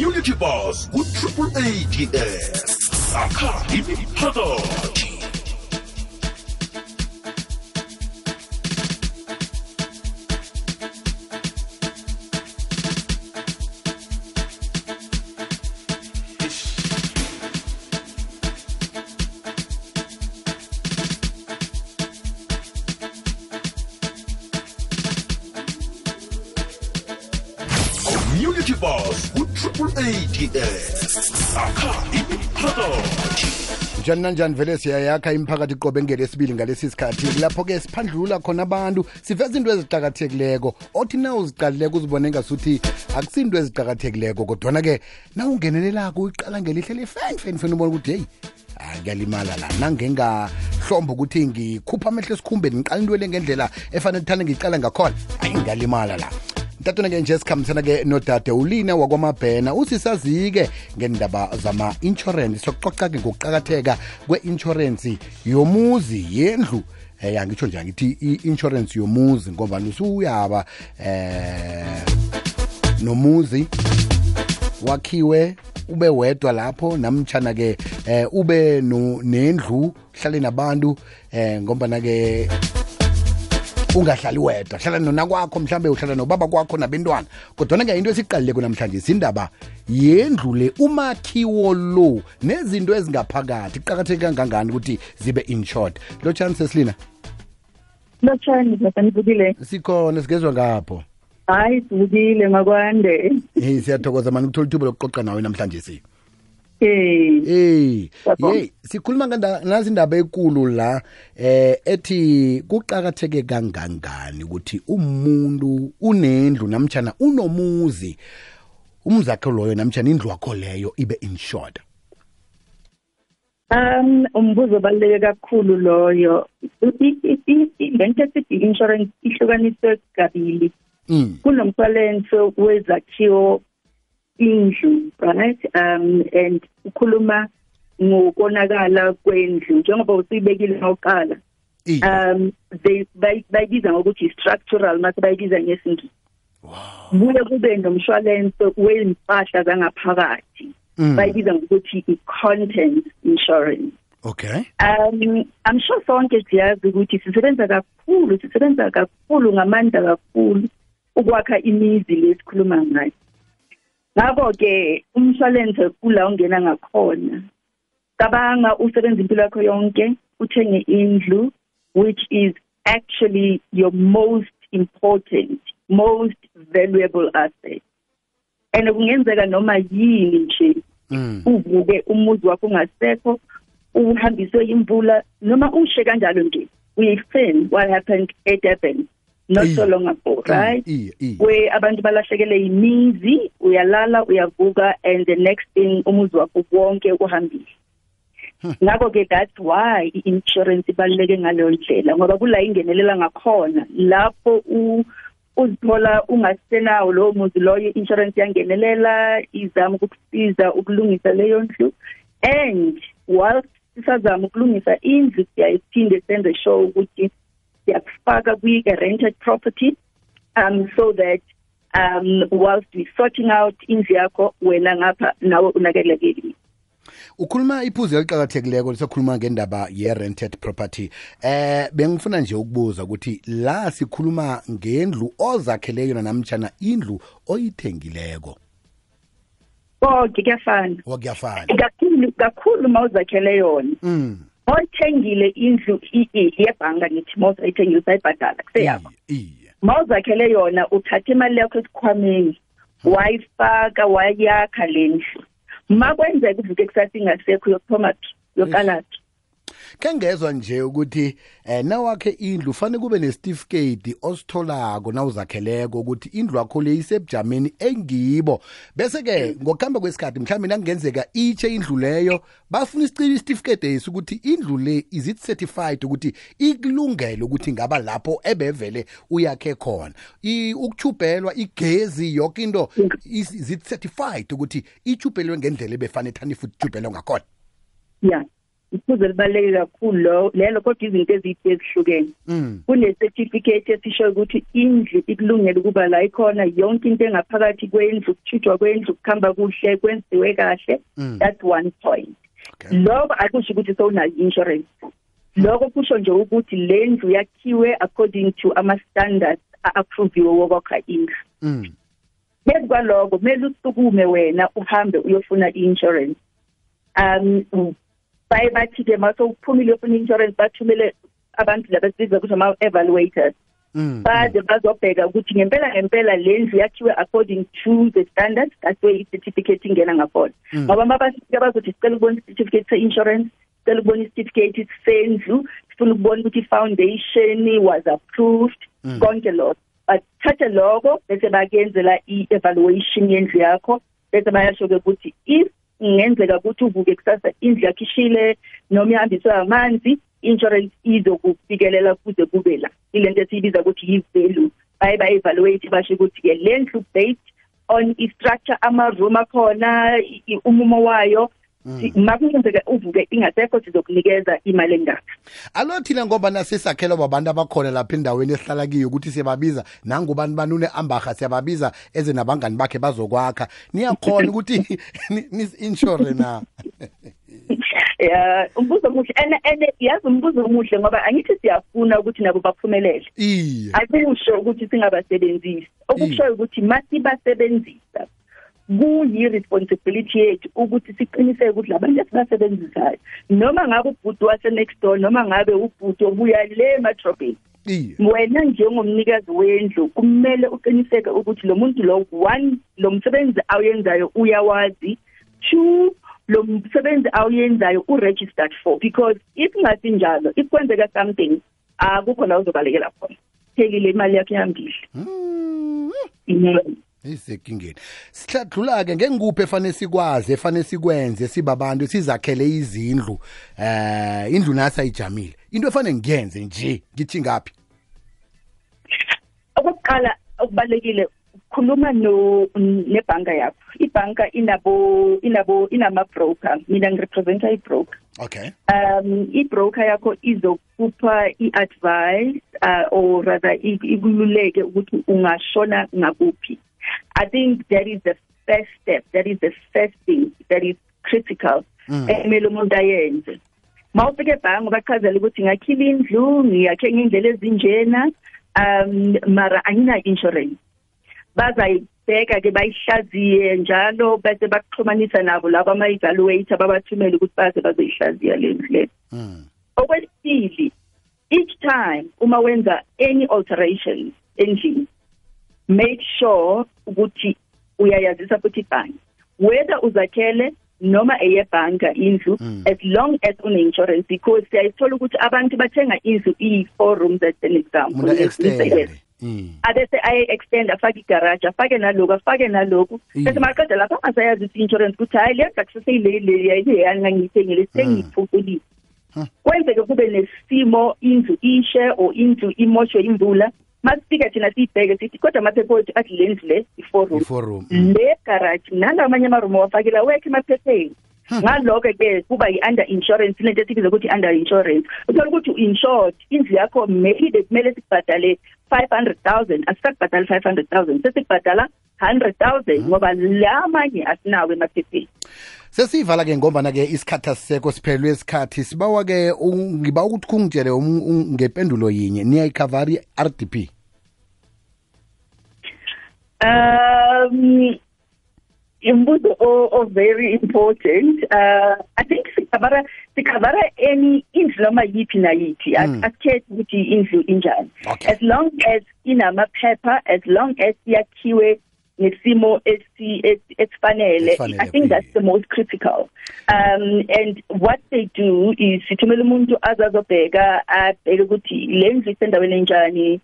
community bus ku-triple ads sakha imiphakathi ads sakha imiphakathi njani nanjani vele siyayakha imiphakathi qobe ngelesibili ngalesi sikhathi? Lapho-ke siphandlulula khona abantu siveza into eziqakathekileko. Othi na uziqalileko uzibone ngasuthi akusinto eziqakathekileko kodwana-ke na ungenelelako uyiqala ngelihle lifenifenifeni ubona ukuthi heyi hayi kuyalimala la. Nangengahlomba ukuthi ngikhupha amehlo esikhumbeni ngiqala into le ngendlela efanele kuthanda ngiyiqala ngakhona. Hayi ngiyalimala la ntatona-ke nje sikhambisana-ke nodade ulina wakwamabhena usisazi-ke ngendaba zama-insurance. Sokuxoxa-ke ngokuqakatheka kwe-insurance yomuzi yendlu. Eh angitsho nje angithi i-insurance yomuzi ngoba usuyaba eh nomuzi. Wakhiwe ube wedwa lapho namtshana ke eh ube nendlu hlale nabantu eh ngoba ke ungahlali wedwa. Hlala nona kwakho mhlambe uhlala nobaba kwakho nabentwana. Kodwa ke into esiqalileko namhlanje sindaba yendlu le umakhiwo lo nezinto ezingaphakathi. Iqakatheke kangangani ukuthi zibe insured lo chance sesilina? Lotshani baba nivukile sikhona sigezwa ngapho. Hayi sivukile makwande. Hey siyathokoza mani ukuthola ithuba lokuqoqa nawe namhlanje si. Eh hey. Sikhuluma nazi indaba ekulu la eh ethi kuqakatheke kangangani ukuthi umuntu unendlu namtjana unomuzi umuzi akhe loyo namtjana indlu wakho leyo ibe insured um umbuzo obaluleke kakhulu loyo. Lento esithi insurance ihlukaniswe kabili. Mm. kunomshwalense wezakhiwo indlu right? Um and ukhuluma ngokonakala kwendlu njengoba usuyibekile ngawuqala I- um they bay- bayibiza ngokuthi structural mase bayibiza ngesintu kuye kube nomshwalense wempahla zangaphakathi. Mm. bayibiza ngokuthi i-content insurance. Okay. Um i'm sure sonke siyazi ukuthi sisebenza kakhulu sisebenza kakhulu ngamandla kakhulu ukwakha imizi lesikhuluma ngayo. Ngakho-ke umshwalense kula ungena ngakhona cabanga usebenza impilo yakho yonke uthenge indlu which is actually your most important most valuable asset and kungenzeka noma yini nje mm. uvuke umuzi wakho ungasekho uhambiswe imvula noma ushe kanjalo nje uyifin what happened at Durban not so Iya. long ago right? iya iya. Where abantu balahlekele imizi uyalala uyavuka and the next thing umuzi wakho wonke uhambile. Ngakho ke that's why i-insurance ibaluleke ngaleyo ndlela ngoba kula ingenelela ngakhona lapho u uzithola ungasenawo lowo muzi loyo i-insurance yangenelela izama ukukusiza ukulungisa leyo ndlu and whilst sisazama ukulungisa indlu siyayiphinde senze sure ukuthi siyakufaka kwi-rented property um so that um whilst we sorting out indlu yakho wena ngapha nawe unakelekeli ukhuluma iphuzu eliqakathekileko lisakhuluma ngendaba ye-rented property. Eh bengifuna nje ukubuza ukuthi la sikhuluma ngendlu ozakhele yona namtshana indlu oyithengileko? Oh kuyafana wakuyafana kakhulu kakhulu mawuzakhele yona. Mm. oyithengile indlu yebhanga ngithi moza ayithengile usayibhadala kuseyakho mawuzakhele yona uthatha imali yakho esikhwameni wayifaka wayakha le ndlu. Ma kwenzeka uvuke kusasa ingasekho yokuthoma phi khe ngezwa nje ukuthi eh nawakhe indlu fanele kube nesitifiketi ositholako nawuzakheleko ukuthi indlu yakho le isebujameni engibo. Bese-ke ngokuhamba kwesikhathi mhlawumbe nakungenzeka itshe indlu leyo bafuna isicili isitifiketi esi ukuthi indlu le is it certified ukuthi ikulungele ukuthi ngaba lapho ebevele uyakhe khona. I- ukuchubhelwa igezi yonke into is is it certified ukuthi ichubhelwe ngendlela ebefanele thani futhi ichubhelwe ngakhona? Ya iphuzo libaluleke kakhulu lo lelo kodwa izinto ezithe ezihlukene Mm. kune certificate esisho ukuthi indlu ikulungele ukuba la ikhona yonke into engaphakathi kwendlu kuthithwa kwendlu kukhamba kuhle kwenziwe kahle Mm. that's one point Okay. lokho akusho ukuthi sowunayo insurance lokho kusho nje ukuthi le ndlu yakhiwe according to ama standards a-approviwe wokwakha indlu Mm. phezu kwaloko kumele usukume wena uhambe uyofuna i-insurance um baye bathi-ke mase uphumile uyofuna i-insurance bathumele abantu laba sibiza ukuthi ama-evaluators Mm. baze bazobheka ukuthi ngempela ngempela le ndlu yakhiwe according to the standards that's where i-certificate ingena ngakhona Mm. ngoba mabafika bazothi sicela ukubona i-certificate se-insurance sicela ukubona i-certificate sendlu sifuna ukubona ukuthi i-foundation was approved Mm. konke lokho bathatha lokho bese bakuyenzela i-evaluation yendlu yakho bese bayasho-ke ukuthi if kungenzeka ukuthi uvuke kusasa indlu yakho ishile noma ihambiswe amanzi insurance izokufikelela kuze kube la. Ilento esiyibiza ukuthi yi-value. Baye ba-evaluate basho ukuthi-ke le ndlu based on i-structure ama-room akhona i- i- umumo wayo si- makungenzeka uvuke ingasekho sizokunikeza imali engaka. Alo thina ngoba nasisakhelwa babantu abakhona lapha endaweni esihlala kiyo ukuthi siyababiza. Nangubani banune ambaha siyababiza eze nabangani bakhe bazokwakha. Niyakhona ukuthi nis-inshore na? Ya umbuzo omuhle. And and yazi umbuzo omuhle ngoba angithi siyafuna ukuthi nabo baphumelele. Iye. Akusho ukuthi singabasebenzisi. Okushoyo ukuthi masibasebenzisa kuyi-responsibility yethu ukuthi siqiniseke ukuthi labantu esibasebenzisayo noma ngabe ubhuti wase-next door noma ngabe ubhuti obuya le emadrobheni iye. wena njengomnikazi wendlu kumele uqiniseke ukuthi lo muntu lo one lo msebenzi awuyenzayo uyawazi two lo msebenzi awuyenzayo u-registered for. Because if ngasinjalo if kwenzeka something akukho la uzobalekela khona. Thekile imali yakho ihambile Mm. isekingeni. Sihladlula-ke ngengikuphi efanele sikwazi efanele sikwenze sibabantu sizakhele izindlu eh indlu nasi ayijamile into efanele ngiyenze nje ngithi ngaphi? Okokuqala okubalekile khuluma no nebhanka yakho. Ibhanka inabo inabo inama broker mina ngirepresenta i-broker. Okay. Um i-broker yakho izokupha i-advice uh, or rather i- ikululeke ukuthi ungashona ngakuphi. I think that is the first step that is the first thing that is critical Mm. emele umuntu ayenze mawufika ebhange bachazela ukuthi ngakhila indlu ngiyakhe ngendlela ezinjena um mara angina-insurance bazayibheka ke bayihlaziye njalo bese bakuxhumanisa nabo labo ama-evaluator babathumele ukuthi baze bazoyihlaziya le ndlu le mm. okwesibili each time uma wenza any alterations endlini make sure ukuthi uyayazisa futhi ibhanki whether uzakhele noma eyebhanka indlu Mm. as long as une-insurance because siyayithola ukuthi abantu bathenga indlu iyi-four rooms as an example umuntu Let's say yes. extend mm. abese aye-extend afake igaraji afake naloku afake naloku Mm. bese maqeda lapho angasayazi ukuthi i-insurance ukuthi hhayi le sakuseseyileyangangiyithengile sengiyiphuculile Huh. kwenzeke kube nesimo indlu ishe or indlu imoshwe imvula masifika thina siyibheke sithi kodwa amaphepha wethu athi le ndlu le i-four room mm. le garaji nalaamanye amarumu wafakela wekho emaphepheni ngalokho-ke kuba yi-under insurance lento ethibiza ukuthi i-under insurance. Uthola ukuthi u-insured indlu yakho maybe kumele sikubhadale five hundred thousand asisakubhadali five hundred thousand sesikubhadala hundred thousand ngoba la manye asinawo emaphepheni. Sesiyivala-ke ngombana-ke isikhathi asisekho siphelelwe isikhathi. Sibawa-ke ngiba ukuthi kungitshele um- um- ngempendulo yinye. Niyayikhavari i-r d p? Um, imbuzo o, o very important. Uh, I think sikabara sikabara any indlu noma yipi na yipi. Mm. Akhethe ukuthi indlu injani. As long as inamaphepha, as long as yakhiwe esi- esifanele. I think that's the most critical. Um, and what they do is sithumela umuntu azazobheka abheke ukuthi le ndlu isendaweni enjani.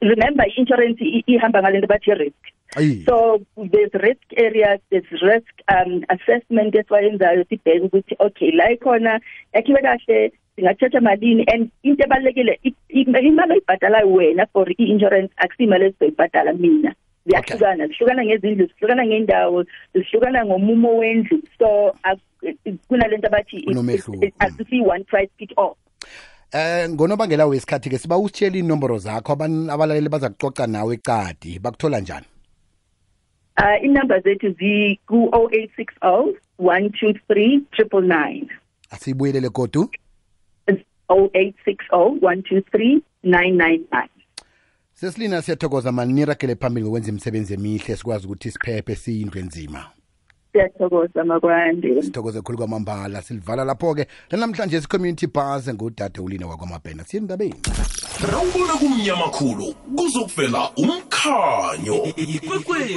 Remember i-insurance ihamba ngalento bathi risk. Ayi. So there's risk areas, there's risk um, assessment esiwayenzayo sibheke ukuthi okay la ikhona yakhiwe kahle singathatha malini and into ebalekile imali oyibhadalayo wena for i-insurance akusimali esizoyibhadala mina. Ziyahlukana zihlukana ngezindlu zihlukana ngendawo zihlukana ngomumo wendlu. So kunalento abathi it- Kunomehluko. it- asisi one price fit all. Eh ngonobangela wesikhathi ke siba usitshela inomboro zakho abantu abalaleli baza kucoca nawe ecadi bakuthola njani? Uh inumber zethu ziku-0860 123 999 asiyibuyelele godu? 0860 123 999 sesilina siyathokoza mani niragele phambili ngokwenza imisebenzi emihle sikwazi ukuthi siphephe siyindlu enzima siyathokoza makwande. Sithokoze khulu kwamambala silivala lapho-ke. Lanamhlanje si-community bus ngudade ulina wakwamabhena. Siye endabeni rawubona kumnyama khulu kuzokuvela 靠牛，你贵贵。